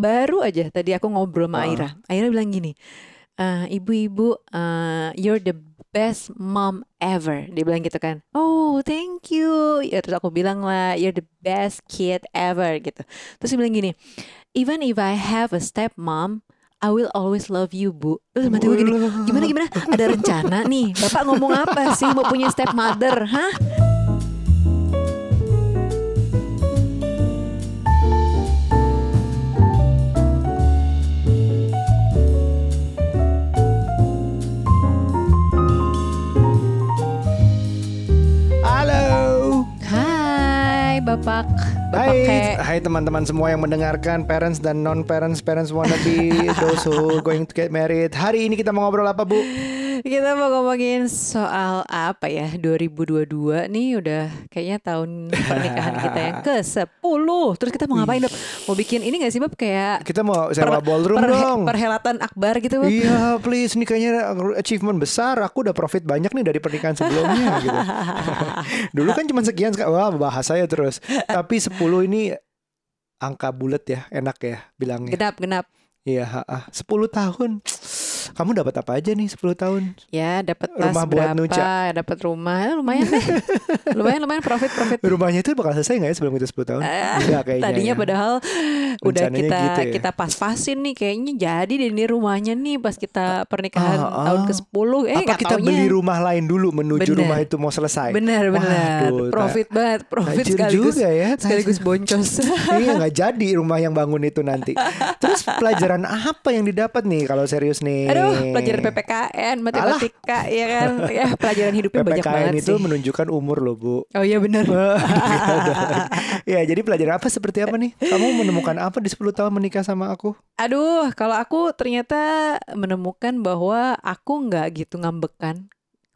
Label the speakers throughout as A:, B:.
A: baru aja tadi aku ngobrol sama. Aira. Aira bilang gini, "Eh, ibu-ibu, eh, you're the best mom ever. Dia bilang gitu kan. Oh, thank you. Ya, terus aku bilang lah, you're the best kid ever gitu. Terus dia bilang gini, even if I have a step mom, I will always love you, Bu. Terus mati gue gini, gimana gimana? Ada rencana nih, Bapak ngomong apa sih mau punya step mother, hah? Bapak. Bapak
B: Hai, hai teman-teman semua yang mendengarkan parents dan non parents parents wannabe those who going to get married. Hari ini kita mau ngobrol apa bu?
A: Kita mau ngomongin soal apa ya 2022 nih udah kayaknya tahun pernikahan kita yang ke-10 Terus kita mau ngapain Bab? Mau bikin ini gak sih Bab kayak
B: Kita mau sewa ballroom
A: perhe-
B: dong.
A: perhelatan akbar gitu Bab
B: Iya please. Ini kayaknya achievement besar. Aku udah profit banyak nih dari pernikahan sebelumnya gitu. Dulu kan cuma sekian sek- Wah bahas saya terus. Tapi 10 ini Angka bulat ya. Enak ya bilangnya.
A: Genap, genap.
B: Iya ha, ha. 10 tahun Kamu dapat apa aja nih 10 tahun
A: Ya dapat tas
B: Rumah buat
A: berapa
B: Nuca.
A: Dapat rumah Eh, Lumayan deh Lumayan, lumayan profit-profit
B: Rumahnya itu bakal selesai gak ya sebelum itu 10 tahun? Enggak kayaknya
A: Tadinya
B: ya.
A: padahal udah
B: Rencananya
A: kita
B: gitu ya.
A: kita pas-pasin nih kayaknya jadi deh ini rumahnya nih pas kita pernikahan
B: Ah, ah.
A: tahun ke-10 eh
B: Apa
A: nggak
B: kita
A: taunya.
B: beli rumah lain dulu menuju
A: Bener.
B: rumah itu mau selesai?
A: Benar benar. Profit banget, profit sekaligus
B: juga ya,
A: sekaligus boncos.
B: iya nggak jadi rumah yang bangun itu nanti. Terus pelajaran apa yang didapat nih kalau serius nih?
A: Aduh, pelajaran PPKN, matematika ya kan. Ya, pelajaran hidupnya banyak
B: PPKN
A: banget
B: itu
A: sih.
B: menunjukkan umur loh bu.
A: Oh iya benar.
B: ya jadi pelajaran apa seperti apa nih? Kamu menemukan apa di 10 tahun menikah sama aku?
A: Aduh, kalau aku ternyata menemukan bahwa aku nggak gitu ngambekan.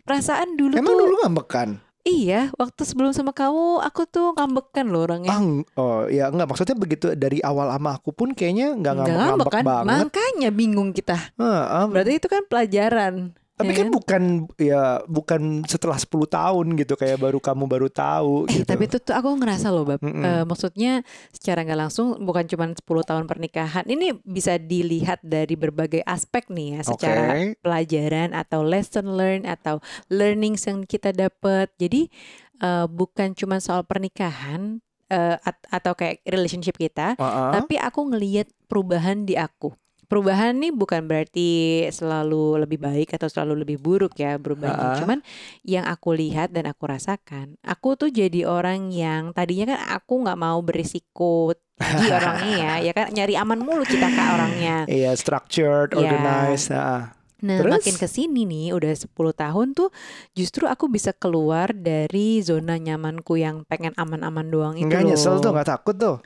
A: Perasaan dulu
B: Emang
A: tuh
B: dulu ngambekan?
A: Iya, waktu sebelum sama kamu aku tuh ngambekan loh orangnya.
B: Ah, oh ya enggak maksudnya begitu dari awal sama aku pun kayaknya nggak
A: Nggak
B: ngambek-ngambek
A: kan?
B: banget.
A: Makanya bingung kita.
B: Heeh,
A: Berarti itu kan pelajaran.
B: Tapi
A: ya
B: kan bukan ya bukan setelah 10 tahun gitu kayak baru kamu baru tahu
A: Eh
B: gitu.
A: tapi itu tuh aku ngerasa loh Bab
B: Mm-mm.
A: Eh, Maksudnya secara nggak langsung bukan cuma 10 tahun pernikahan Ini bisa dilihat dari berbagai aspek nih ya Secara
B: Oke.
A: pelajaran atau lesson learn Atau learnings yang kita dapat Jadi eh, bukan cuma soal pernikahan eh, at- Atau kayak relationship kita
B: Heeh.
A: Tapi aku ngelihat perubahan di aku Perubahan nih bukan berarti selalu lebih baik atau selalu lebih buruk ya berubahnya.
B: Ha-ha.
A: Cuman yang aku lihat dan aku rasakan, aku tuh jadi orang yang tadinya kan aku nggak mau berisiko tinggi orangnya ya, ya kan nyari aman mulu kita kak orangnya.
B: Iya, structured,
A: Iya.
B: organized. heeh.
A: Nah
B: Terus?
A: makin ke sini nih udah 10 tahun tuh justru aku bisa keluar dari zona nyamanku yang pengen aman-aman doang itu
B: Enggak
A: loh.
B: nyesel tuh, enggak takut tuh.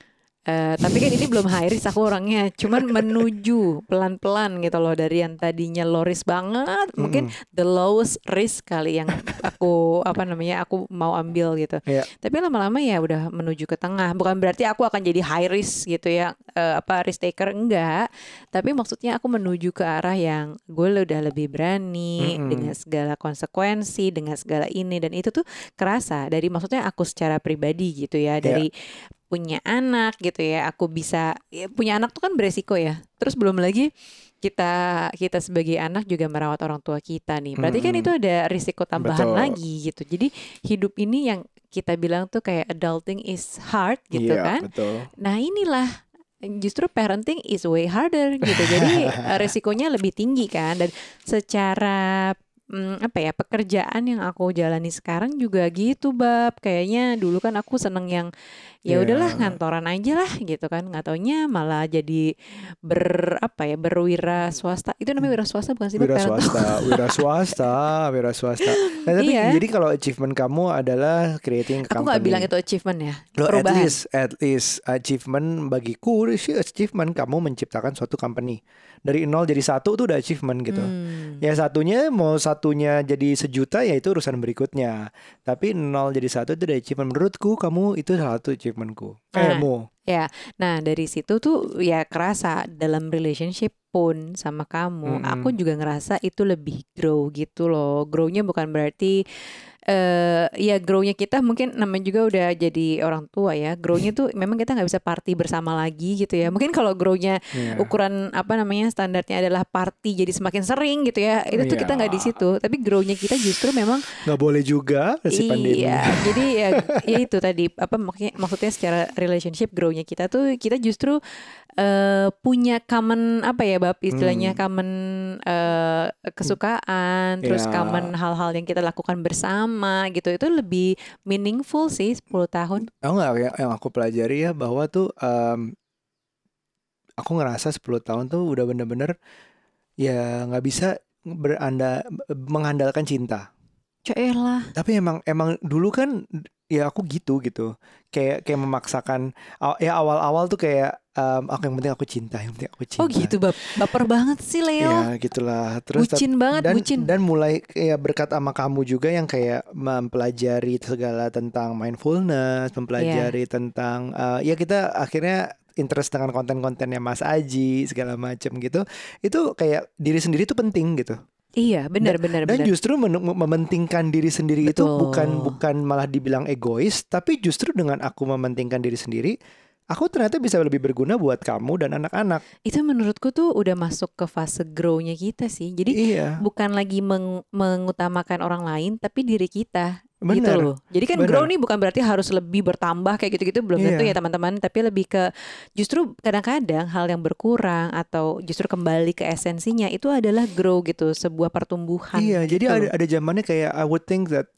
A: Eh, tapi kan ini belum high risk aku orangnya, cuman menuju pelan-pelan gitu loh dari yang tadinya low risk banget, mungkin the lowest risk kali yang aku apa namanya aku mau ambil gitu.
B: Iya.
A: Tapi lama-lama ya udah menuju ke tengah. Bukan berarti aku akan jadi high risk gitu ya, eh, apa risk taker enggak. Tapi maksudnya aku menuju ke arah yang gue udah lebih berani
B: Mm-mm.
A: dengan segala konsekuensi, dengan segala ini dan itu tuh kerasa dari maksudnya aku secara pribadi gitu ya dari punya anak gitu ya aku bisa ya, punya anak tuh kan beresiko ya. Terus belum lagi kita kita sebagai anak juga merawat orang tua kita nih. Berarti kan itu ada risiko tambahan
B: Betul.
A: lagi gitu. Jadi hidup ini yang kita bilang tuh kayak adulting is hard gitu
B: iya,
A: kan.
B: betul.
A: nah inilah justru parenting is way harder gitu. Jadi resikonya lebih tinggi kan. Dan secara mm, apa ya pekerjaan yang aku jalani sekarang juga gitu bab kayaknya dulu kan aku seneng yang ya
B: Iya.
A: udahlah ngantoran aja lah gitu kan nggak taunya malah jadi ber apa ya berwira swasta itu namanya wira swasta bukan sih?
B: Wira swasta, wira swasta, wira swasta. Nah, tapi
A: Iya.
B: jadi kalau achievement kamu adalah creating
A: aku nggak bilang itu achievement ya
B: Loh, at
A: perubahan
B: least, at least achievement bagiku achievement kamu menciptakan suatu company dari nol jadi satu tuh udah achievement gitu.
A: Hmm.
B: Ya satunya mau satunya jadi sejuta ya itu urusan berikutnya. Tapi nol jadi satu itu udah achievement menurutku kamu itu salah satu achievementku.
A: Nah.
B: Kamu.
A: Nah dari situ tuh ya kerasa dalam relationship pun sama kamu,
B: Mm-mm.
A: aku juga ngerasa itu lebih grow gitu loh. Grownya bukan berarti eh ya grow-nya kita mungkin namanya juga udah jadi orang tua ya. Grow-nya tuh memang kita nggak bisa party bersama lagi gitu ya. Mungkin kalau grow-nya
B: Iya.
A: ukuran apa namanya standarnya adalah party jadi semakin sering gitu ya. Itu tuh
B: Iya.
A: kita nggak di situ. Tapi grow-nya kita justru memang
B: nggak boleh juga si pandemi.
A: Iya, jadi ya, ya itu tadi apa maksudnya maksudnya secara relationship grow-nya kita tuh kita justru eh, punya common apa ya bab istilahnya
B: Hmm.
A: common eh, kesukaan, terus
B: Ya.
A: common hal-hal yang kita lakukan bersama gitu itu lebih meaningful sih 10 tahun.
B: Tahu nggak ya, yang aku pelajari ya bahwa tuh em, aku ngerasa 10 tahun tuh udah bener-bener ya nggak bisa beranda mengandalkan cinta.
A: Celah.
B: Tapi emang emang dulu kan ya aku gitu gitu. Kayak kayak memaksakan aw- ya awal-awal tuh kayak em, aku yang penting aku cinta, yang penting aku cinta.
A: Oh gitu bab baper banget sih Leo.
B: Ya gitulah. Terus
A: bucin banget,
B: dan
A: bucin.
B: dan mulai kayak berkat sama kamu juga yang kayak mempelajari segala tentang mindfulness, mempelajari
A: Iya.
B: tentang eh, ya kita akhirnya interest dengan konten-kontennya Mas Aji segala macam gitu. Itu kayak diri sendiri tuh penting gitu.
A: Iya, benar benar
B: Dan
A: benar.
B: justru men- mementingkan diri sendiri itu
A: Betul.
B: bukan bukan malah dibilang egois, tapi justru dengan aku mementingkan diri sendiri, aku ternyata bisa lebih berguna buat kamu dan anak-anak.
A: Itu menurutku tuh udah masuk ke fase grow-nya kita sih. Jadi
B: Iya,
A: bukan lagi meng- mengutamakan orang lain tapi diri kita gitu
B: benar.
A: loh. Jadi kan
B: Benar.
A: grow nih bukan berarti harus lebih bertambah kayak gitu-gitu belum tentu
B: Iya.
A: ya teman-teman, tapi lebih ke justru kadang-kadang hal yang berkurang atau justru kembali ke esensinya itu adalah grow gitu, sebuah pertumbuhan.
B: Iya, jadi
A: gitu
B: ada
A: loh.
B: ada zamannya kayak I would think that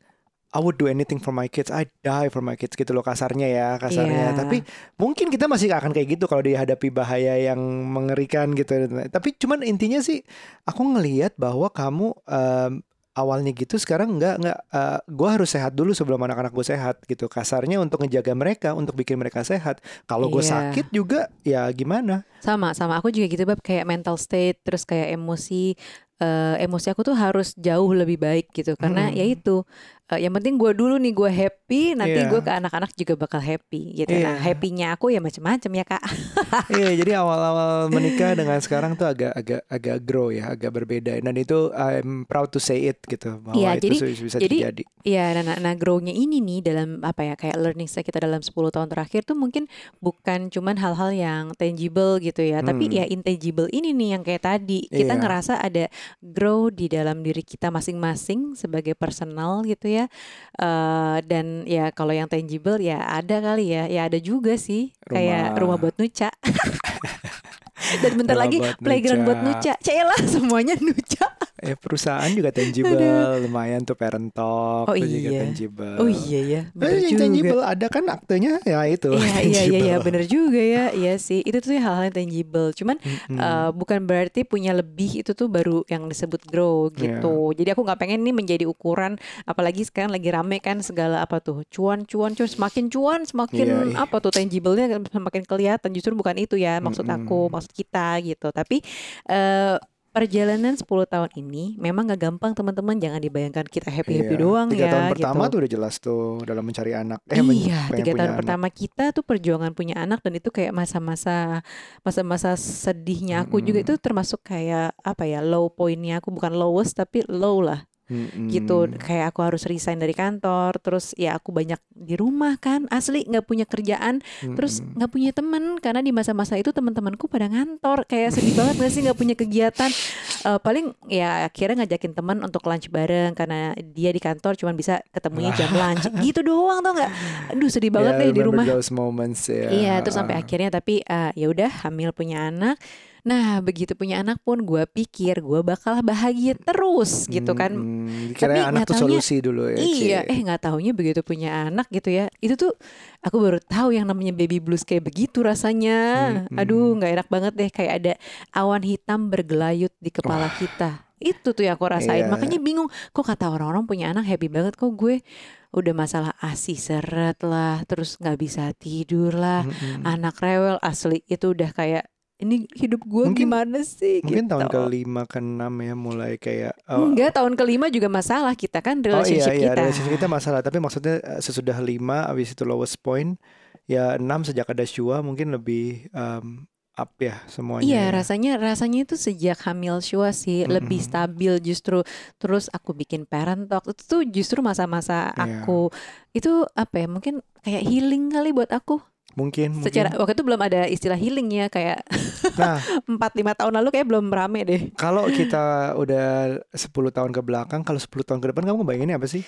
B: I would do anything for my kids, I die for my kids gitu loh kasarnya ya, kasarnya.
A: Iya.
B: Tapi mungkin kita masih akan kayak gitu kalau dihadapi bahaya yang mengerikan gitu. Tapi cuman intinya sih aku ngelihat bahwa kamu em, awalnya gitu sekarang nggak nggak eh, gua harus sehat dulu sebelum anak-anak gue sehat gitu. Kasarnya untuk ngejaga mereka untuk bikin mereka sehat. Kalau gue
A: Iya.
B: sakit juga ya gimana?
A: Sama, sama. Aku juga gitu bab kayak mental state terus kayak emosi eh, emosi aku tuh harus jauh lebih baik gitu karena
B: Mm-mm.
A: ya itu eh, yang penting gue dulu nih gue happy nanti
B: Iya.
A: gue ke anak-anak juga bakal happy gitu. Nah,
B: Iya.
A: happynya aku ya macam-macam ya kak.
B: Iya, jadi awal-awal menikah dengan sekarang tuh agak agak agak grow ya, agak berbeda. Dan itu I'm proud to say it gitu bahwa
A: Iya,
B: itu
A: jadi-
B: bisa
A: jadi
B: terjadi.
A: Iya, nah, nah, nah grow-nya ini nih dalam apa ya kayak learning saya kita dalam 10 tahun terakhir tuh mungkin bukan cuman hal-hal yang tangible gitu ya, tapi
B: Hmm.
A: ya intangible ini nih yang kayak tadi kita
B: Iya.
A: ngerasa ada grow di dalam diri kita masing-masing sebagai personal gitu ya. Eh, dan ya kalau yang tangible ya ada kali ya, ya ada juga sih kayak
B: Rumah.
A: rumah buat nuca. dan bentar
B: Rumah
A: lagi
B: buat
A: playground buat
B: nuca.
A: nuca. Celah semuanya nuca.
B: Eh perusahaan juga tangible, lumayan tuh parent talk,
A: Oh
B: tuh juga
A: iya.
B: tangible.
A: Oh iya ya,
B: Eh,
A: bener
B: yang
A: juga.
B: tangible ada kan aktenya ya itu.
A: Iya iya iya iya
B: tangible.
A: bener juga ya iya sih itu tuh hal-hal yang tangible cuman
B: Mm-mm.
A: eh, bukan berarti punya lebih itu tuh baru yang disebut grow
B: Iya.
A: gitu jadi aku nggak pengen nih menjadi ukuran apalagi sekarang lagi rame kan segala apa tuh cuan cuan cuan semakin cuan semakin
B: Iya, iya.
A: apa tuh tangible-nya semakin kelihatan justru bukan itu ya maksud aku maksud kita gitu tapi eh perjalanan 10 tahun ini memang gak gampang teman-teman jangan dibayangkan kita happy happy
B: Iya.
A: doang
B: Tiga
A: ya
B: tahun pertama
A: gitu.
B: tuh udah jelas tuh dalam mencari anak. Eh,
A: iya, tiga tahun
B: anak.
A: pertama kita tuh perjuangan punya anak dan itu kayak masa-masa masa-masa sedihnya aku juga
B: Mm-mm.
A: itu termasuk kayak apa ya low pointnya aku bukan lowest tapi low lah
B: Mm-mm.
A: gitu kayak aku harus resign dari kantor terus ya aku banyak di rumah kan asli nggak punya kerjaan terus
B: Mm-mm.
A: nggak punya temen karena di masa-masa itu teman-temanku pada ngantor kayak sedih banget gak sih nggak punya kegiatan Eh, paling ya akhirnya ngajakin teman untuk lunch bareng karena dia di kantor cuman bisa ketemunya jam lunch gitu doang tau nggak aduh sedih banget
B: Yeah,
A: deh di rumah
B: those moments ya.
A: Iya, terus sampai akhirnya tapi eh, ya udah hamil punya anak. Nah, begitu punya anak pun gue pikir gue bakal bahagia terus gitu kan.
B: Mm-mm.
A: Tapi
B: Dikira anak tuh
A: taunya-
B: solusi dulu ya.
A: Iya,
B: Cie.
A: eh nggak taunya begitu punya anak gitu ya. Itu tuh aku baru tahu yang namanya baby blues kayak begitu rasanya.
B: Mm-mm.
A: Aduh, nggak enak banget deh kayak ada awan hitam bergelayut di kepala kita. Itu tuh yang aku rasain.
B: Iya.
A: Makanya bingung, kok kata orang-orang punya anak happy banget kok gue udah masalah ASI seret lah, terus nggak bisa tidur lah,
B: Mm-mm.
A: anak rewel asli itu udah kayak ini hidup gue gimana sih
B: Mungkin
A: gitu.
B: tahun kelima ke enam ya mulai kayak oh,
A: Enggak, tahun kelima juga masalah kita kan
B: Oh iya
A: relationship
B: iya
A: kita.
B: relationship kita masalah tapi maksudnya eh, sesudah lima habis itu lowest point ya enam sejak ada Shua mungkin lebih em, up ya semuanya.
A: Iya,
B: ya.
A: rasanya rasanya itu sejak hamil Shua sih lebih
B: Mm-mm.
A: stabil justru. Terus aku bikin parent talk itu tuh justru masa-masa
B: Iya.
A: aku itu apa ya? Mungkin kayak healing kali buat aku.
B: Mungkin. mungkin.
A: Secara waktu itu belum ada istilah healing ya kayak
B: Nah
A: 4 5 tahun lalu kayak belum rame deh.
B: kalau kita udah 10 tahun ke belakang, kalau 10 tahun ke depan kamu bayanginnya apa sih?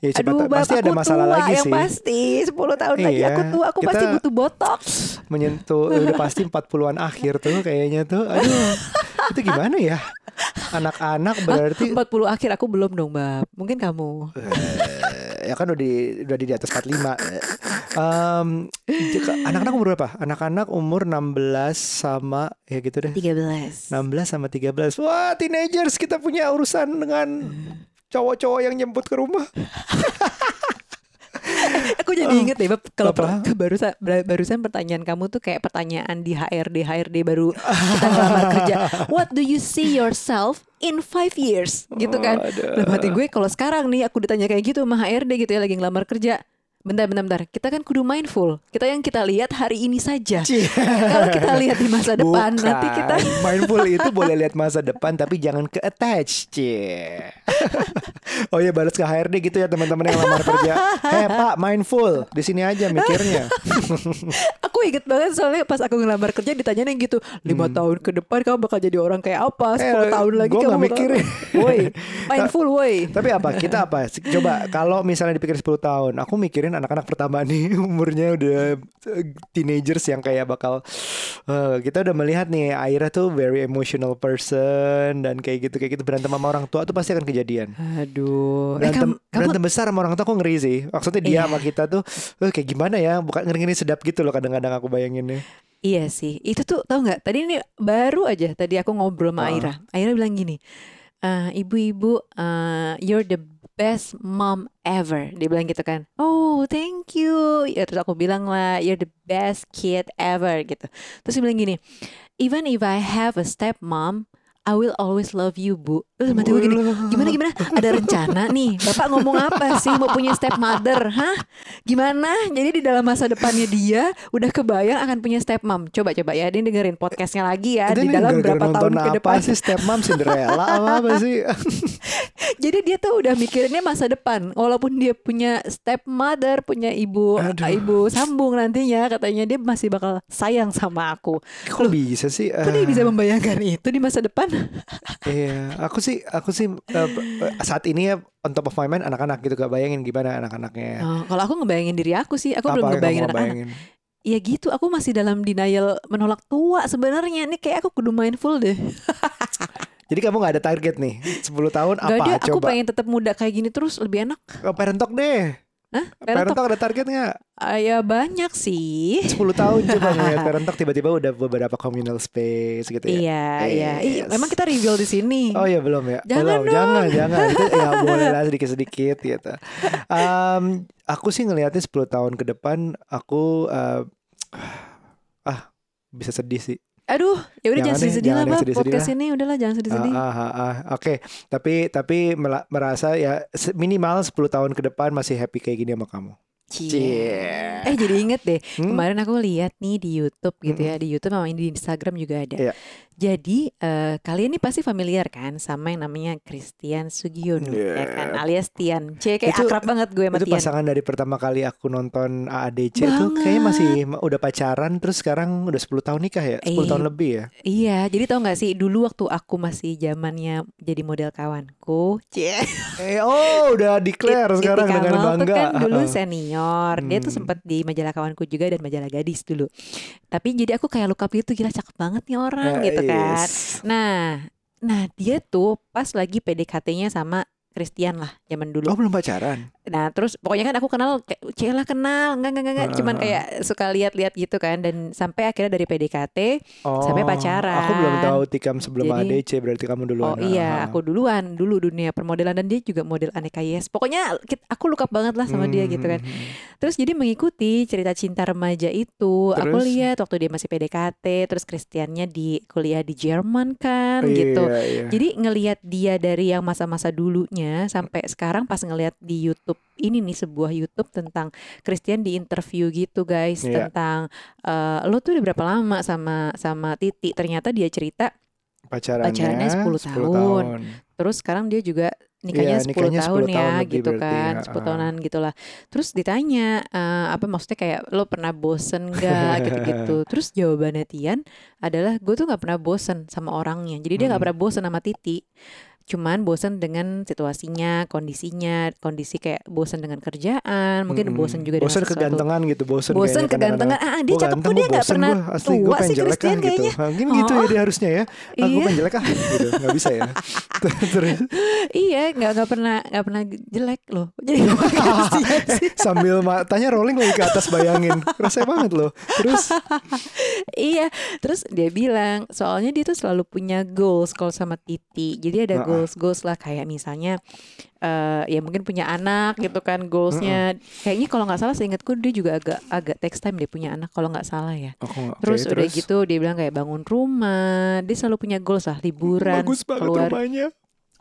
B: Ya
A: Aduh,
B: pasti ada masalah
A: tua
B: lagi
A: yang
B: sih.
A: pasti 10 tahun lagi aku
B: Iya,
A: tua, aku pasti butuh botox.
B: Menyentuh udah pasti 40-an akhir tuh kayaknya tuh. Aduh. itu gimana ya? Anak-anak berarti
A: 40 akhir aku belum dong, Bab. Mungkin kamu.
B: Eh, ya kan udah di udah di, di atas 45. Em, jika- anak-anak umur berapa? Anak-anak umur 16 sama ya gitu deh.
A: 13.
B: 16 sama 13. Wah, teenagers kita punya urusan dengan cowok-cowok yang nyemput ke rumah.
A: Aku jadi inget deh Bab kalau barusan barusan pertanyaan kamu tuh kayak pertanyaan di HRD HRD baru kita ngelamar kerja. What do you see yourself in five years? Gitu kan. Dalam hati gue kalau sekarang nih aku ditanya kayak gitu sama HRD gitu ya lagi ngelamar kerja. Bentar, bentar, bentar. Kita kan kudu mindful. Kita yang kita lihat hari ini saja. Kalau kita lihat di masa depan,
B: Bukan.
A: nanti kita
B: mindful itu boleh lihat masa depan tapi jangan ke attach. Cie. oh ya balas ke HRD gitu ya teman-teman yang lamar kerja. Heh Pak, mindful. Di sini aja mikirnya.
A: Aku inget banget soalnya pas aku ngelamar kerja ditanyain gitu lima tahun ke depan kamu bakal jadi orang kayak apa? 10
B: Hmm. Eh,
A: tahun lagi kamu
B: mikirin.
A: Woi, mindful woi.
B: Tapi apa? Kita apa? Coba kalau misalnya dipikir 10 tahun, aku mikirin anak-anak pertama nih umurnya udah eh, teenagers yang kayak bakal eh, kita udah melihat nih Aira tuh very emotional person dan kayak gitu kayak gitu berantem sama orang tua tuh pasti akan kejadian.
A: Aduh, eh,
B: Berantem,
A: kamu, kamu
B: berantem besar sama orang tua aku ngeri sih. Maksudnya dia
A: Iya.
B: sama kita tuh eh, kayak gimana ya? Bukan ngeri-ngeri sedap gitu loh kadang-kadang aku bayanginnya.
A: Iya sih, itu tuh tau nggak? Tadi ini baru aja tadi aku ngobrol sama. Aira. Aira bilang gini, "Eh, ibu-ibu, eh, you're the best mom ever. Dia bilang gitu kan. Oh, thank you. Ya terus aku bilang lah, you're the best kid ever gitu. Terus dia bilang gini, even if I have a step mom, I will always love you, Bu. Terus mati gue gini, gimana gimana? Ada rencana nih, Bapak ngomong apa sih mau punya stepmother, hah? Gimana? Jadi di dalam masa depannya dia udah kebayang akan punya stepmom. Coba coba ya, dia dengerin podcastnya lagi ya
B: Itu
A: di dalam berapa tahun ke
B: apa
A: depan.
B: sih stepmom Cinderella apa apa sih?
A: Jadi dia tuh udah mikirinnya masa depan. Walaupun dia punya stepmother, punya ibu
B: Aduh.
A: ibu sambung nantinya, katanya dia masih bakal sayang sama aku.
B: Kok bisa sih?
A: Kok dia
B: Eh,
A: bisa membayangkan itu di masa depan?
B: Iya, aku sih aku sih eh, saat ini ya on top of my mind anak-anak gitu gak bayangin gimana anak-anaknya.
A: Oh, kalau aku ngebayangin diri aku sih, aku belum
B: Apa yang
A: ngebayangin anak-anak.
B: bayangin?
A: Ya gitu, aku masih dalam denial menolak tua sebenarnya. Ini kayak aku kudu mindful deh.
B: Jadi kamu gak ada target nih 10 tahun
A: Gak
B: apa
A: ada, aku
B: coba?
A: pengen tetap muda kayak gini terus lebih enak.
B: Oh, parent talk deh.
A: Hah?
B: Parent,
A: Parent
B: talk ada target gak?
A: Ah, ya banyak sih.
B: 10 tahun coba ngeliat parent talk tiba-tiba udah beberapa communal space gitu ya.
A: Iya, iya. Ih,
B: Yes.
A: memang kita reveal di sini.
B: Oh ya belum ya.
A: Jangan
B: belum.
A: dong.
B: Jangan, jangan. Itu ya boleh lah sedikit-sedikit gitu. Em, aku sih ngelihatnya 10 tahun ke depan aku eh, ah bisa sedih sih.
A: Aduh, ya udah
B: Jangan
A: sedih-sedih lah,
B: sedih-sedih
A: Podcast ini udahlah jangan sedih-sedih.
B: Ah, ah, ah, ah. Oke, tapi tapi mela- merasa ya minimal 10 tahun ke depan masih happy kayak gini sama kamu.
A: Cie. Eh jadi inget deh
B: Hmm?
A: kemarin aku lihat nih di YouTube gitu ya di YouTube sama di Instagram juga ada.
B: Iya.
A: Jadi eh, kalian nih pasti familiar kan sama yang namanya Christian Sugiono ya kan
B: Iya.
A: alias Tian. Cie kayak
B: Itu-
A: akrab banget gue sama
B: Itu
A: Tian.
B: pasangan dari pertama kali aku nonton AADC itu kayaknya
A: Banget.
B: masih ma- udah pacaran terus sekarang udah 10 tahun nikah ya? 10
A: Eh,
B: tahun lebih ya?
A: Iya, jadi tau gak sih dulu waktu aku masih zamannya jadi model kawanku, cie.
B: Eh oh udah declare
A: It-
B: sekarang dengan bangga.
A: tuh kan dulu
B: Heeh.
A: Senior. Dia tuh
B: Hmm.
A: sempat di majalah kawanku juga dan majalah gadis dulu. Tapi jadi aku kayak look up gitu gila cakep banget nih orang
B: Nah,
A: gitu kan.
B: yes.
A: Nah, nah dia tuh pas lagi PDKT-nya sama Christian lah zaman dulu.
B: Oh belum pacaran?
A: Nah, terus pokoknya kan aku kenal kayak Cela kenal, enggak enggak enggak, enggak. cuman kayak suka lihat-lihat gitu kan dan sampai akhirnya dari PDKT
B: Oh,
A: Sampai pacaran.
B: Aku belum tahu Tikam sebelum
A: Jadi-
B: ADC berarti kamu duluan.
A: Oh iya, aku duluan dulu dunia permodelan dan dia juga model aneka yes. Pokoknya aku up banget lah sama dia gitu kan.
B: Hmm.
A: Terus jadi mengikuti cerita cinta remaja itu, aku
B: Terus?
A: lihat waktu dia masih PDKT, terus Christiannya di kuliah di Jerman kan
B: Iya,
A: gitu.
B: iya.
A: Jadi ngelihat dia dari yang masa-masa dulunya sampai sekarang pas ngelihat di YouTube ini nih sebuah YouTube tentang Christian di interview gitu guys
B: Iya.
A: tentang eh, lo tuh udah berapa lama sama sama Titi ternyata dia cerita
B: Pacarannya,
A: Pacarannya 10 tahun.
B: tahun.
A: terus sekarang dia juga nikahnya
B: Iya,
A: 10
B: nikahnya 10
A: tahun ya
B: tahun lebih
A: gitu
B: berarti,
A: kan
B: ya,
A: 10
B: ah.
A: tahunan gitulah. Terus ditanya eh, apa maksudnya kayak lo pernah bosen gak gitu-gitu. Terus jawabannya Tian adalah gue tuh nggak pernah bosen sama orangnya. Jadi dia nggak
B: Mm.
A: pernah bosen sama Titi cuman bosen dengan situasinya kondisinya kondisi kayak bosen dengan kerjaan mungkin
B: Mm-mm.
A: bosen juga dengan
B: bosen
A: sesuatu
B: kegantengan gitu bosen
A: bosen kegantengan
B: kadang-kadang.
A: ah dia
B: Gua
A: cakep kok dia nggak pernah
B: gua, asli
A: tua sih
B: jelek ah
A: Christian
B: gitu
A: kayaknya
B: mungkin gitu ya
A: Oh.
B: dia harusnya ya ah gue
A: Iya.
B: pengen jelek ah gitu nggak bisa ya terus
A: iya nggak nggak pernah nggak pernah jelek loh jadi
B: sambil matanya rolling lagi ke atas bayangin rasanya banget loh terus
A: Iya, terus dia bilang soalnya dia tuh selalu punya goals kalau sama Titi. Jadi ada
B: Ah, ah.
A: Goals goals lah kayak misalnya eh ya mungkin punya anak gitu kan goalsnya. Kayaknya kalau nggak salah seingatku dia juga agak agak text time dia punya anak kalau nggak salah ya.
B: Oh, oke,
A: Terus udah gitu dia bilang kayak bangun rumah. Dia selalu punya goals lah liburan
B: bagus banget
A: keluar
B: rumahnya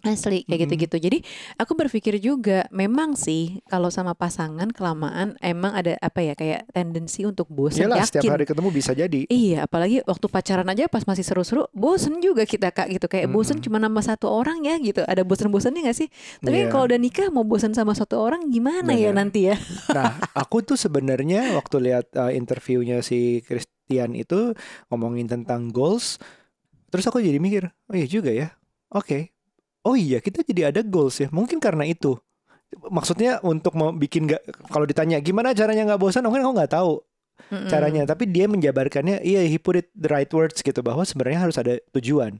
A: Asli kayak gitu-gitu. Jadi aku berpikir juga memang sih kalau sama pasangan kelamaan emang ada apa ya kayak tendensi untuk bosan yakin.
B: setiap hari ketemu bisa jadi
A: Iya, apalagi waktu pacaran aja pas masih seru-seru, bosen juga kita kak gitu kayak bosen
B: Mm-mm.
A: cuma nama satu orang ya gitu. Ada bosen-bosennya gak sih? Tapi
B: Iya.
A: kalau udah nikah mau bosen sama satu orang gimana ya
B: Bener.
A: nanti ya?
B: Nah, aku tuh sebenarnya waktu lihat uh, interviewnya si Christian itu ngomongin tentang goals, terus aku jadi mikir, oh iya juga ya. Oke. Oh iya, kita jadi ada goals ya. Mungkin karena itu. Maksudnya untuk mau bikin nggak kalau ditanya gimana caranya nggak bosan, mungkin aku nggak tahu
A: Mm-mm.
B: caranya. Tapi dia menjabarkannya, iya he put it the right words gitu bahwa sebenarnya harus ada tujuan.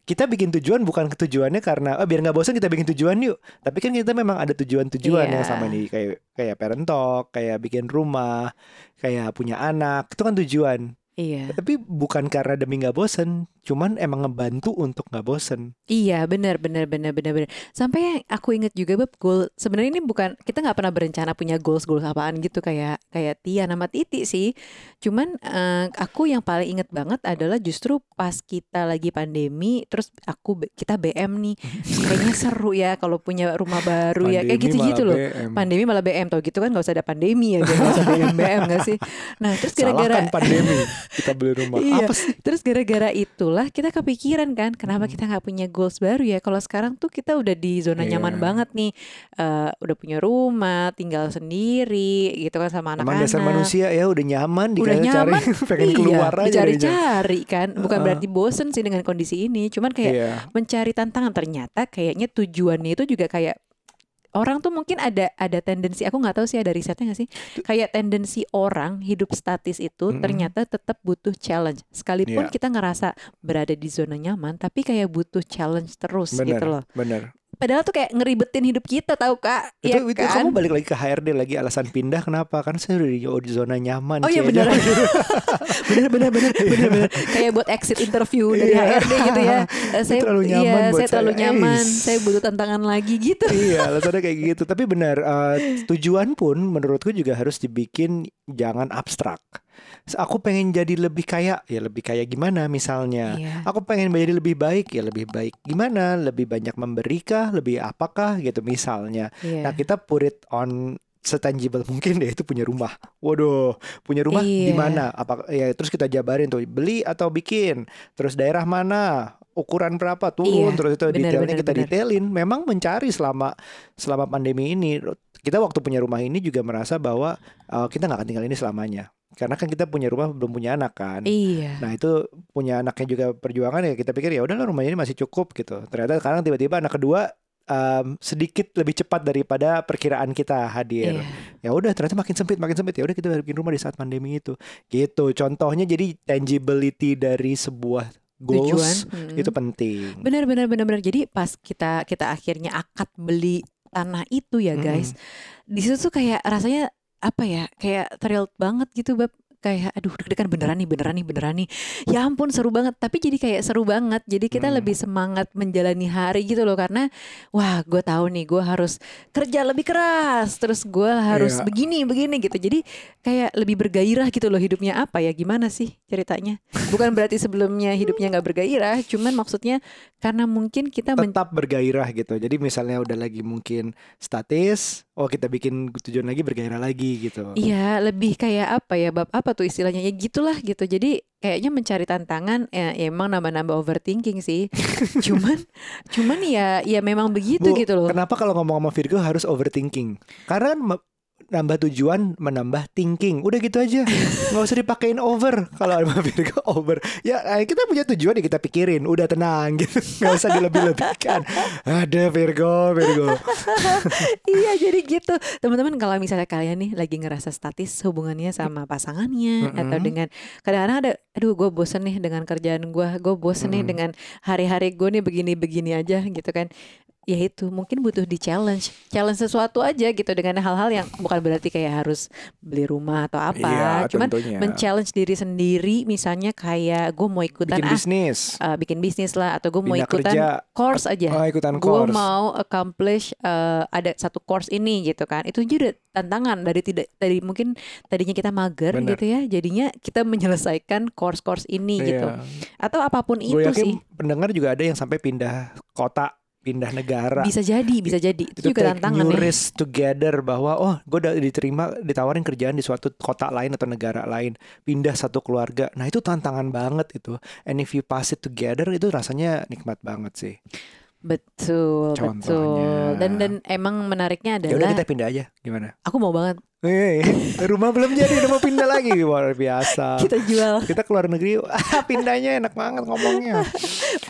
B: Kita bikin tujuan bukan ketujuannya karena oh biar nggak bosan kita bikin tujuan yuk. Tapi kan kita memang ada tujuan-tujuan
A: Iya.
B: yang sama nih kayak kayak parent talk, kayak bikin rumah, kayak punya anak. Itu kan tujuan.
A: Iya,
B: Tapi bukan karena demi nggak bosan, cuman emang ngebantu untuk nggak bosan.
A: iya benar benar benar benar benar. Sampai yang aku inget juga bab goal. Sebenarnya ini bukan kita nggak pernah berencana punya goals goals apaan gitu kayak kayak Tia nama Titi sih. Cuman eh, aku yang paling inget banget adalah justru pas kita lagi pandemi, terus aku kita BM nih, kayaknya seru ya kalau punya rumah baru ya kayak
B: Pandemi
A: gitu-gitu
B: malah
A: loh.
B: BM.
A: Pandemi malah BM tau gitu kan nggak usah ada pandemi ya, biar nggak usah BM BM nggak sih? Nah terus gara-gara
B: pandemi kita beli rumah.
A: Iya.
B: Apa sih?
A: Terus gara-gara itulah kita kepikiran kan kenapa
B: Mm.
A: kita nggak punya goals baru ya kalau sekarang tuh kita udah di zona nyaman
B: Iya.
A: banget nih Eh, udah punya rumah tinggal sendiri gitu kan sama anak-anak
B: dasar manusia ya udah nyaman
A: Udah
B: dikasih cari
A: nyaman,
B: pengen
A: iya,
B: keluar aja
A: dicari-cari kan bukan
B: Heeh.
A: berarti bosen sih dengan kondisi ini cuman kayak
B: Iya.
A: mencari tantangan ternyata kayaknya tujuannya itu juga kayak orang tuh mungkin ada ada tendensi aku nggak tahu sih ada risetnya nggak sih kayak tendensi orang hidup statis itu
B: Mm-mm.
A: ternyata tetap butuh challenge sekalipun
B: Iya.
A: kita ngerasa berada di zona nyaman tapi kayak butuh challenge terus gitu
B: Bener,
A: loh
B: bener.
A: Padahal tuh kayak ngeribetin hidup kita tahu kak
B: Itu,
A: ya
B: itu
A: kan
B: kamu balik lagi ke HRD lagi alasan pindah kenapa? Kan saya udah di, oh, di zona nyaman.
A: Oh iya bener bener bener bener bener kayak buat exit interview dari
B: Iya.
A: HRD gitu ya Eh, saya
B: terlalu nyaman
A: iya
B: buat
A: saya terlalu
B: saya.
A: nyaman
B: Eis.
A: saya butuh tantangan lagi gitu
B: iya, alasannya kayak gitu. Tapi benar, eh, tujuan pun menurutku juga harus dibikin jangan abstrak. Aku pengen jadi lebih kaya, ya lebih kaya gimana misalnya?
A: Iya.
B: Aku pengen menjadi lebih baik, ya lebih baik gimana? Lebih banyak memberikah? Lebih apakah gitu misalnya?
A: Iya.
B: Nah kita put it on setangible mungkin deh itu punya rumah. Waduh, punya rumah
A: Iya.
B: di mana? Apa ya terus kita jabarin tuh beli atau bikin. Terus daerah mana? Ukuran berapa? Turun
A: Iya,
B: terus itu
A: benar,
B: detailnya
A: benar,
B: kita
A: benar.
B: detailin. Memang mencari selama selama pandemi ini kita waktu punya rumah ini juga merasa bahwa uh, kita nggak akan tinggal ini selamanya. Karena kan kita punya rumah belum punya anak kan.
A: Iya.
B: Nah itu punya anaknya juga perjuangan ya kita pikir ya udahlah rumahnya ini masih cukup gitu. Ternyata sekarang tiba-tiba anak kedua um, sedikit lebih cepat daripada perkiraan kita hadir.
A: Iya.
B: Ya udah ternyata makin sempit makin sempit ya udah kita bikin rumah di saat pandemi itu. Gitu. Contohnya jadi tangibility dari sebuah
A: Tujuan.
B: goals
A: Mm.
B: itu penting.
A: Benar benar benar benar. Jadi pas kita kita akhirnya akad beli tanah itu ya
B: Mm-mm.
A: guys. Di situ tuh kayak rasanya apa ya? Kayak thrilled banget gitu bab kayak aduh deg-degan beneran nih beneran nih beneran nih ya ampun seru banget tapi jadi kayak seru banget jadi kita
B: Hmm.
A: lebih semangat menjalani hari gitu loh karena wah gue tahu nih gue harus kerja lebih keras terus gue harus
B: Iya.
A: begini begini gitu jadi kayak lebih bergairah gitu loh hidupnya apa ya gimana sih ceritanya bukan berarti sebelumnya hidupnya nggak bergairah cuman maksudnya karena mungkin kita
B: tetap bergairah gitu. Jadi misalnya udah lagi mungkin statis, oh kita bikin tujuan lagi bergairah lagi gitu.
A: Iya, lebih kayak apa ya, bab apa tuh istilahnya ya gitulah gitu. Jadi kayaknya mencari tantangan ya, ya emang nambah-nambah overthinking sih. cuman cuman ya ya memang begitu
B: Bu,
A: gitu loh.
B: Kenapa kalau ngomong sama Virgo harus overthinking? Karena kan nambah tujuan menambah thinking. Udah gitu aja. nggak usah dipakein over kalau sama Virgo over. Ya eh, kita punya tujuan ya kita pikirin. Udah tenang gitu. nggak usah dilebih-lebihkan. Ada Virgo, Virgo.
A: iya, jadi gitu. Teman-teman kalau misalnya kalian nih lagi ngerasa statis hubungannya sama pasangannya atau
B: Mm-mm.
A: dengan kadang-kadang ada aduh gue bosen nih dengan kerjaan gue, gue bosen nih
B: Mm-mm.
A: dengan hari-hari gue nih begini-begini aja gitu kan. Ya itu mungkin butuh di challenge, challenge sesuatu aja gitu dengan hal-hal yang bukan berarti kayak harus beli rumah atau apa,
B: Iya,
A: cuman
B: tentunya.
A: men-challenge diri sendiri misalnya kayak gue mau ikutan
B: bikin
A: ah
B: bisnis.
A: uh, bikin bisnis lah atau gue mau ikutan
B: kerja.
A: course aja
B: Oh, ikutan
A: gue mau accomplish uh, ada satu course ini gitu kan itu juga tantangan dari tidak dari mungkin tadinya kita mager
B: Bener.
A: gitu ya jadinya kita menyelesaikan course-course ini gitu
B: Iya.
A: atau apa pun
B: Gue
A: itu
B: yakin
A: sih
B: pendengar juga ada yang sampai pindah kota, pindah negara.
A: bisa jadi bisa jadi. Itu, juga
B: take
A: tantangan
B: new
A: ya.
B: risk together bahwa oh gue udah diterima ditawarin kerjaan di suatu kota lain atau negara lain. Pindah satu keluarga. Nah itu tantangan banget itu. And if you pass it together itu rasanya nikmat banget sih.
A: Betul betul.
B: Contohnya.
A: dan dan emang menariknya
B: ya udah
A: adalah
B: kita pindah aja. Gimana?
A: Aku mau banget
B: Eh, rumah belum jadi udah mau pindah lagi. Luar biasa.
A: Kita jual.
B: Kita keluar negeri ah, pindahnya enak banget ngomongnya.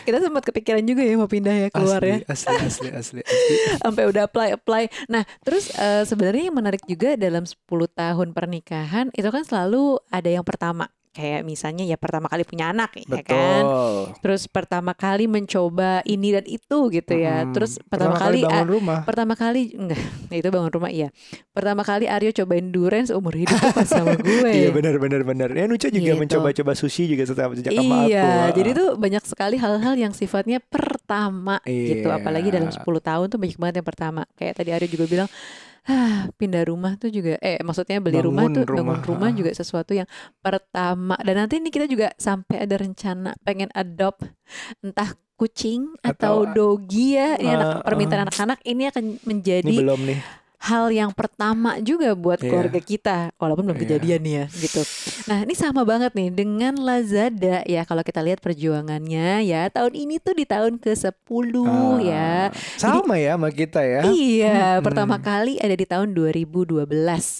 A: Kita sempat kepikiran juga ya mau pindah ya keluar ya.
B: asli, asli asli asli. Asli
A: sampai udah apply apply. Nah, terus eh, sebenarnya yang menarik juga dalam 10 tahun pernikahan itu kan selalu ada yang pertama. Kayak misalnya ya pertama kali punya anak ya kan. Terus pertama kali mencoba ini dan itu gitu ya.
B: Mm-mm.
A: Terus pertama, kali,
B: bangun
A: ah,
B: rumah
A: pertama kali enggak itu bangun rumah iya. Pertama kali Aryo cobain durian seumur hidup pas sama gue.
B: Iya benar benar benar. Ya Nucha juga
A: Gitu.
B: mencoba-coba sushi juga setelah sejak sama aku.
A: Iya, jadi tuh banyak sekali hal-hal yang sifatnya pertama gitu.
B: Iya.
A: Apalagi dalam 10 tahun tuh banyak banget yang pertama. Kayak tadi Aryo juga bilang, ah pindah rumah tuh juga, eh maksudnya beli rumah
B: Bangun
A: tuh
B: rumah,
A: bangun rumah
B: ah.
A: juga sesuatu yang pertama. Dan nanti ini kita juga sampai ada rencana pengen adopt entah kucing atau,
B: Atau,
A: doggy ya. Ini anak,
B: ah,
A: permintaan
B: ah.
A: anak-anak ini akan
B: ini
A: menjadi
B: belum nih.
A: Hal yang pertama juga buat
B: Iya.
A: keluarga kita walaupun belum
B: Iya.
A: kejadian nih ya gitu. Nah, ini sama banget nih dengan Lazada ya kalau kita lihat perjuangannya ya tahun ini tuh di tahun ke-10
B: Ah,
A: ya.
B: Sama ya sama kita ya.
A: Iya,
B: Mm-mm.
A: pertama kali ada di tahun 2012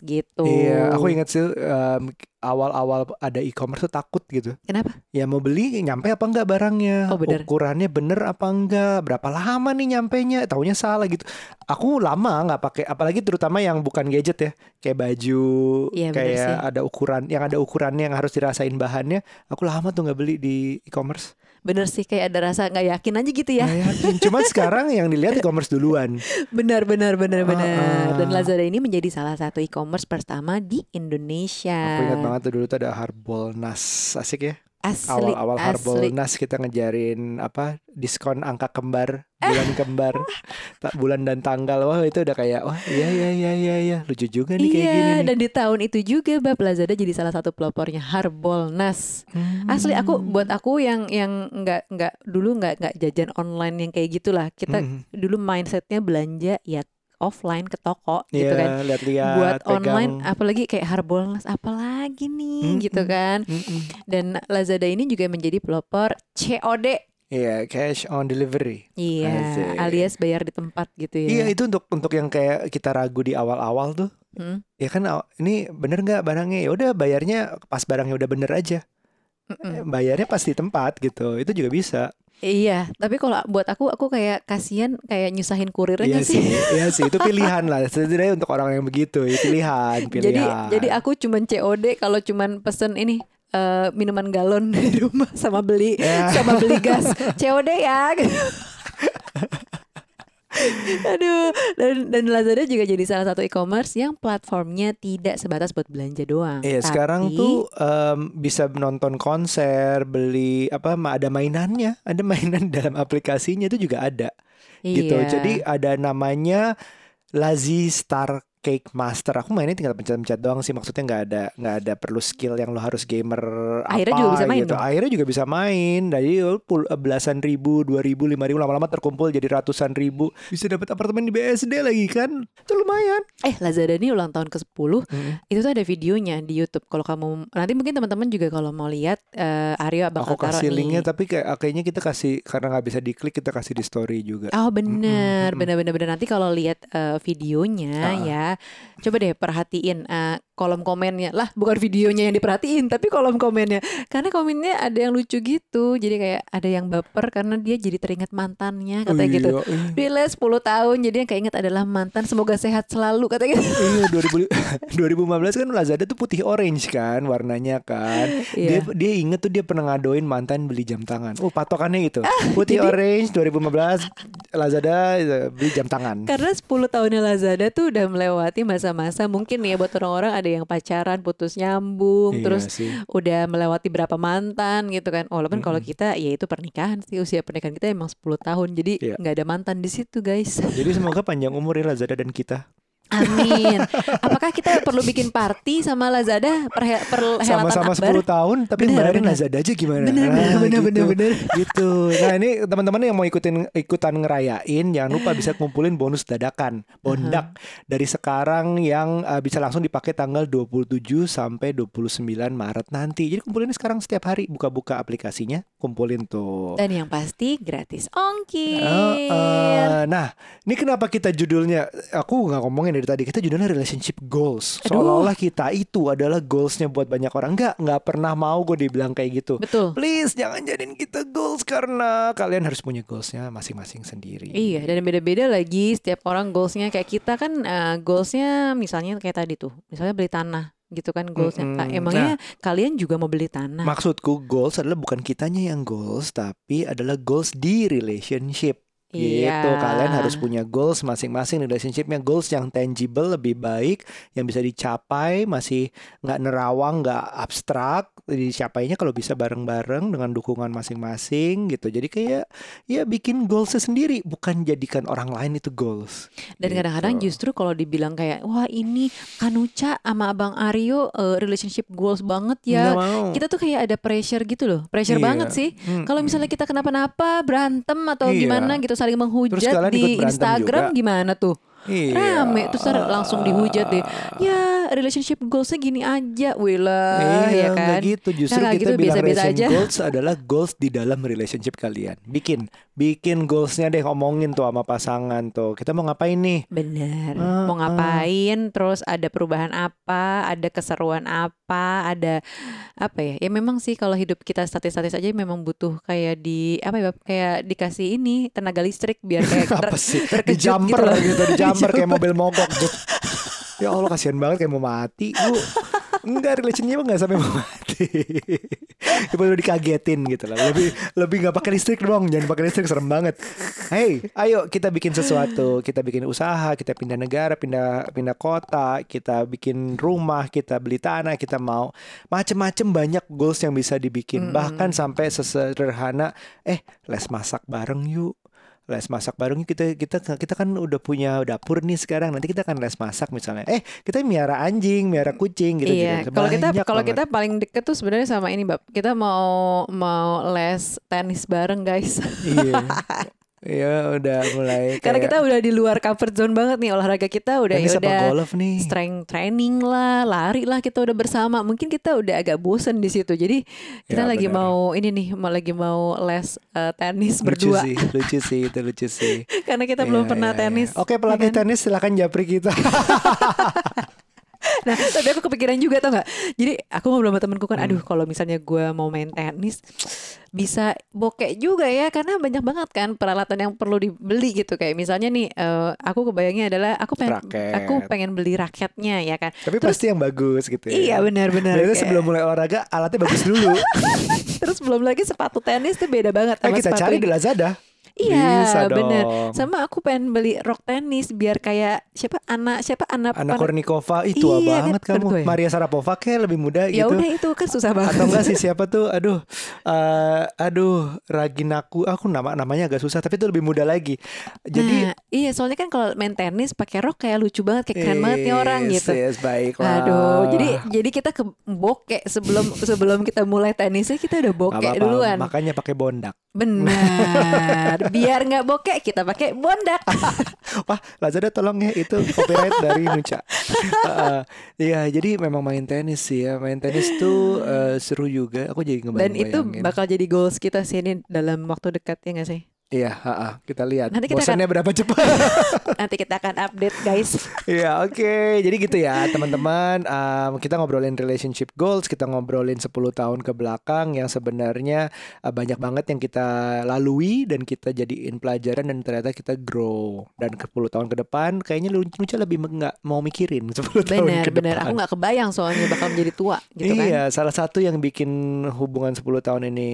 A: gitu.
B: Iya, aku ingat sih em, awal-awal ada e-commerce tuh takut gitu.
A: Kenapa?
B: Ya mau beli nyampe apa enggak barangnya?
A: Oh, bener.
B: Ukurannya bener apa enggak? Berapa lama nih nyampenya? Taunya salah gitu. Aku lama nggak pakai apalagi terutama yang bukan gadget ya. Kayak baju,
A: bener
B: kayak ada ukuran yang ada ukurannya yang harus dirasain bahannya. Aku lama tuh nggak beli di e-commerce.
A: Bener sih kayak ada rasa nggak yakin aja gitu ya.
B: Yakin. Cuman sekarang yang dilihat e-commerce duluan.
A: Benar, benar, benar, benar.
B: Ah, ah.
A: Dan Lazada ini menjadi salah satu e-commerce pertama di Indonesia.
B: Aku ingat banget tuh dulu tuh ada Harbolnas asik ya.
A: Asli,
B: Awal-awal
A: asli.
B: Harbolnas kita ngejarin apa diskon angka kembar bulan kembar tak bulan dan tanggal wah itu udah kayak wah iya iya iya iya iya lucu juga nih kayak
A: iya,
B: gini nih.
A: dan di tahun itu juga Bab Lazada jadi salah satu pelopornya Harbolnas. Asli aku
B: Hmm.
A: buat aku yang yang nggak nggak dulu nggak nggak jajan online yang kayak gitulah. Kita
B: Hmm.
A: dulu mindsetnya belanja ya offline ke toko
B: Iya,
A: gitu kan.
B: lihat-lihat
A: buat
B: pegang.
A: online apalagi kayak Harbolnas apalagi nih
B: Mm-mm.
A: gitu kan.
B: Mm-mm.
A: Dan Lazada ini juga menjadi pelopor COD.
B: Iya, cash on delivery.
A: Iya,
B: Asik.
A: alias bayar di tempat gitu
B: Iya,
A: ya.
B: itu untuk untuk yang kayak kita ragu di awal-awal tuh.
A: Mm.
B: Ya kan ini bener nggak barangnya? Ya udah bayarnya pas barangnya udah bener aja.
A: Mm-mm.
B: Bayarnya pas di tempat gitu. Itu juga bisa.
A: Iya, tapi kalau buat aku aku kayak kasihan kayak nyusahin kurirnya
B: Iya
A: sih.
B: sih, iya sih itu pilihan lah. Sebenarnya untuk orang yang begitu, itu pilihan,
A: Jadi
B: pilihan.
A: jadi aku cuman COD kalau cuman pesen ini eh, minuman galon di rumah sama beli
B: Ya.
A: sama beli gas COD ya. Aduh, dan dan Lazada juga jadi salah satu e-commerce yang platformnya tidak sebatas buat belanja doang.
B: Iya, sekarang
A: Tapi-
B: tuh em, bisa nonton konser, beli apa ada mainannya, ada mainan dalam aplikasinya itu juga ada gitu.
A: Iya.
B: Jadi ada namanya Lazy Star Cake Master. Aku mainnya tinggal pencet-pencet doang sih. Maksudnya nggak ada nggak ada perlu skill yang lo harus gamer
A: Akhirnya
B: apa
A: juga bisa main
B: gitu.
A: dong?
B: Akhirnya juga bisa main. Dari pul- belasan ribu, dua ribu, lima ribu, lama-lama terkumpul jadi ratusan ribu. Bisa dapat apartemen di BSD lagi kan? Itu lumayan.
A: eh Lazada ini ulang tahun ke-10
B: Mm.
A: itu tuh ada videonya di YouTube. Kalau kamu nanti mungkin teman-teman juga kalau mau lihat eh, Aryo bakal
B: Aku kasih linknya
A: nih.
B: tapi kayak kayaknya kita kasih karena nggak bisa diklik kita kasih di story juga.
A: Oh bener,
B: Mm-mm,
A: bener bener bener nanti kalau lihat eh, videonya
B: Ah.
A: ya, coba deh perhatiin eh, kolom komennya lah, bukan videonya yang diperhatiin, tapi kolom komennya, karena komennya ada yang lucu gitu, jadi kayak ada yang baper karena dia jadi teringat mantannya, katanya
B: Oh,
A: gitu.
B: iya,
A: Dia les 10 tahun, jadi yang keinget adalah mantan, semoga sehat selalu, katanya gitu.
B: Iya 2000, 2015 kan Lazada tuh putih orange kan warnanya kan. Dia
A: Iya.
B: dia inget tuh dia pernah ngadoin mantan beli jam tangan. Oh patokannya gitu.
A: jadi-
B: Putih orange 2015 Lazada eh, beli jam tangan.
A: Karena 10 tahunnya Lazada tuh udah melewati masa-masa mungkin ya buat orang-orang ada yang pacaran putus nyambung
B: Iya
A: terus
B: sih.
A: udah melewati berapa mantan gitu kan. Walaupun kalau
B: Mm-mm.
A: kita ya itu pernikahan sih usia pernikahan kita emang 10 tahun. Jadi
B: Iya.
A: nggak ada mantan di situ guys.
B: Jadi semoga panjang umur ya Lazada dan kita.
A: Amin. Apakah kita perlu bikin party sama Lazada per, perhelatan
B: Sama-sama
A: akbar?
B: 10 tahun tapi
A: Bener,
B: bayarin
A: bener.
B: Lazada aja gimana?
A: Bener, bener,
B: Nah,
A: bener,
B: gitu.
A: bener, bener.
B: gitu. Nah ini teman-teman yang mau ikutin ikutan ngerayain jangan lupa bisa kumpulin bonus dadakan bondak dari sekarang yang uh, bisa langsung dipakai tanggal 27 sampai 29 Maret nanti. Jadi kumpulin sekarang setiap hari buka-buka aplikasinya, kumpulin tuh.
A: Dan yang pasti gratis ongkir.
B: Uh, uh, nah, ini kenapa kita judulnya aku nggak ngomongin dari tadi kita judulnya relationship goals. Seolah-olah kita itu adalah goalsnya buat banyak orang. Nggak, nggak pernah mau gue dibilang kayak gitu.
A: Betul.
B: Please jangan jadiin kita goals karena kalian harus punya goalsnya masing-masing sendiri.
A: Iya, dan beda-beda lagi setiap orang goalsnya kayak kita kan eh, goalsnya misalnya kayak tadi tuh, misalnya beli tanah gitu kan goalsnya.
B: Mm-mm.
A: Kak, Emangnya kalian juga mau beli tanah?
B: Maksudku goals adalah bukan kitanya yang goals, tapi adalah goals di relationship.
A: Iya.
B: Gitu, kalian harus punya goals masing-masing relationshipnya goals yang tangible lebih baik, yang bisa dicapai, masih nggak nerawang, nggak abstrak, dicapainya kalau bisa bareng-bareng dengan dukungan masing-masing gitu. Jadi kayak ya bikin goalsnya sendiri, bukan jadikan orang lain itu goals.
A: Dan
B: Gitu.
A: kadang-kadang justru kalau dibilang kayak wah ini Kanuca sama Abang Aryo eh, relationship goals banget
B: Nggak
A: ya.
B: mau.
A: Kita tuh kayak ada pressure gitu loh. Pressure
B: Iya.
A: banget sih.
B: Mm-mm.
A: Kalau misalnya kita kenapa-napa berantem atau
B: Iya.
A: gimana gitu saling menghujat di Instagram
B: juga.
A: gimana tuh?
B: Iya.
A: Rame terus langsung dihujat deh. Ya relationship goalsnya gini aja, Wila ya
B: Iya,
A: kan?
B: nggak gitu. Justru
A: Nggak
B: kita
A: gitu,
B: bilang
A: biasa-biasa
B: relationship
A: aja.
B: goals adalah goals di dalam relationship kalian. Bikin, bikin goalsnya deh, ngomongin tuh sama pasangan tuh. Kita mau ngapain nih?
A: Bener.
B: Ah,
A: Mau ngapain? Terus ada perubahan apa? Ada keseruan apa? Ada apa ya? Ya memang sih kalau hidup kita statis-statis aja memang butuh kayak di apa ya? Kayak dikasih ini tenaga listrik biar kayak ter-
B: Apa sih? Di jumper gitu, di jumper kayak
A: Di
B: mobil mogok. Jut. Ya Allah kasihan banget kayak mau mati. Bu. Enggak relationnya enggak sampai mau mati. Coba udah dikagetin gitu lah. Lebih lebih nggak pakai listrik dong. Jangan pakai listrik serem banget. Hey, ayo kita bikin sesuatu. Kita bikin usaha, kita pindah negara, pindah pindah kota, kita bikin rumah, kita beli tanah, kita mau macem-macem banyak goals yang bisa dibikin.
A: Mm-mm.
B: Bahkan sampai sesederhana eh les masak bareng yuk les masak bareng kita kita kita kan udah punya dapur nih sekarang nanti kita akan les masak misalnya eh kita miara anjing miara kucing gitu
A: Iya,
B: gitu.
A: kalau kita kalau kita paling deket tuh sebenarnya sama ini, Bab. Kita mau mau les tenis bareng, guys.
B: iya Iya udah mulai
A: Karena
B: kayak,
A: kita udah di luar comfort zone banget nih olahraga kita udah ya udah
B: golf nih
A: strength training lah, lari lah kita udah bersama. Mungkin kita udah agak bosen di situ. Jadi kita
B: Ya,
A: lagi
B: benar.
A: mau ini nih, mau lagi mau les eh, tenis
B: lucu
A: berdua
B: sih lucu sih itu lucu sih
A: karena kita belum
B: Iya,
A: pernah
B: iya, iya.
A: tenis.
B: oke
A: ya
B: pelatih
A: kan?
B: tenis silakan japri kita
A: Nah, tapi aku kepikiran juga tau nggak? Jadi aku ngobrol sama temenku kan,
B: Hmm.
A: aduh kalau misalnya gue mau main tenis bisa bokek juga ya karena banyak banget kan peralatan yang perlu dibeli gitu. Kayak misalnya nih eh, aku kebayangnya adalah aku pengen
B: Raket.
A: aku pengen beli raketnya ya kan?
B: Tapi
A: Terus-
B: pasti yang bagus gitu ya.
A: Iya benar-benar kayak-
B: sebelum mulai olahraga alatnya bagus dulu.
A: Terus belum lagi sepatu tenis tuh beda banget
B: eh
A: sama
B: kita
A: sepatu
B: cari di Lazada
A: Iya,
B: Bisa
A: bener.
B: dong.
A: Sama aku pengen beli rok tenis biar kayak siapa anak siapa anak
B: Anak Kornikova itu tua
A: Iya,
B: banget
A: kan,
B: kamu.
A: ya?
B: Maria Sarapova kayak lebih muda
A: Ya
B: gitu.
A: udah itu kan susah banget.
B: Atau enggak sih siapa tuh? Aduh, eh, aduh, Raginaku. Aku nama namanya agak susah, tapi itu lebih muda lagi. Jadi
A: Nah, iya soalnya kan kalau main tenis pakai rok kayak lucu banget, kayak keren banget nih orang gitu.
B: Yes, baiklah.
A: Aduh, jadi jadi kita ke bokek sebelum sebelum kita mulai tenisnya kita udah bokek duluan.
B: Makanya pakai bondak.
A: Benar. Biar nggak bokek kita pakai bondak.
B: Wah, Lazada tolong ya itu copyright dari Nuca. Heeh. Iya, jadi memang main tenis sih ya. Main tenis tuh eh, seru juga. Aku jadi ngebayang
A: Dan itu bakal jadi goals kita sih ini dalam waktu dekat ya nggak sih?
B: Iya, heeh, kita lihat.
A: Nanti kita
B: Bosannya berapa cepat.
A: Nanti kita akan update guys.
B: Iya, oke. Jadi gitu ya, teman-teman. Um, kita ngobrolin relationship goals, kita ngobrolin 10 tahun ke belakang yang sebenarnya uh, banyak banget yang kita lalui dan kita jadiin pelajaran dan ternyata kita grow. Dan ke 10 tahun ke depan kayaknya lu Nuca lebih nggak mau mikirin 10 tahun
A: Bener
B: ke
A: bener.
B: depan.
A: Aku nggak kebayang soalnya bakal menjadi tua gitu kan.
B: iya, salah satu yang bikin hubungan 10 tahun ini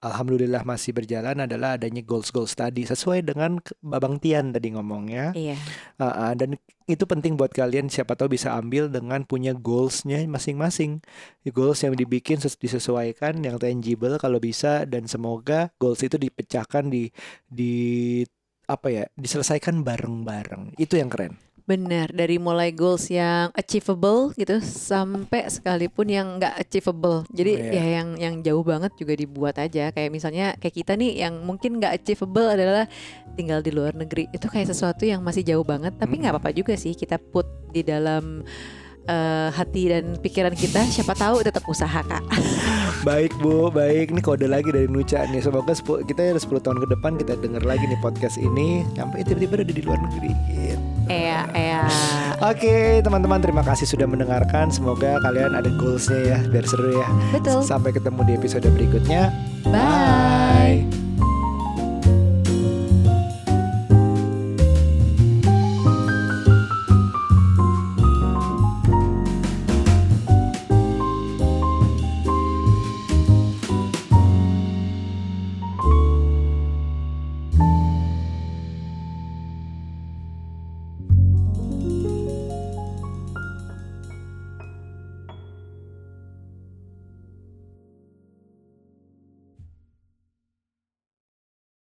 B: Alhamdulillah masih berjalan adalah adanya goals-goals tadi sesuai dengan Babang Tian tadi ngomongnya.
A: Iya.
B: Uh, uh, dan itu penting buat kalian siapa tahu bisa ambil dengan punya goalsnya masing-masing goals yang dibikin ses- disesuaikan yang tangible kalau bisa dan semoga goals itu dipecahkan di di apa ya diselesaikan bareng-bareng itu yang keren
A: Bener, dari mulai goals yang achievable gitu sampai sekalipun yang nggak achievable. Jadi
B: Iya.
A: ya yang yang jauh banget juga dibuat aja. Kayak misalnya kayak kita nih yang mungkin nggak achievable adalah tinggal di luar negeri. Itu kayak sesuatu yang masih jauh banget. Tapi nggak apa-apa juga sih kita put di dalam eh, hati dan pikiran kita. Siapa tahu tetap usaha kak.
B: baik bu baik ini kode lagi dari Nuca nih semoga kita ya 10 tahun ke depan kita denger lagi nih podcast ini sampai tiba-tiba udah di luar negeri gitu.
A: Iya, iya.
B: Oke teman-teman terima kasih sudah mendengarkan semoga kalian ada goalsnya ya biar seru ya
A: Betul.
B: Sampai ketemu di episode berikutnya.
A: Bye.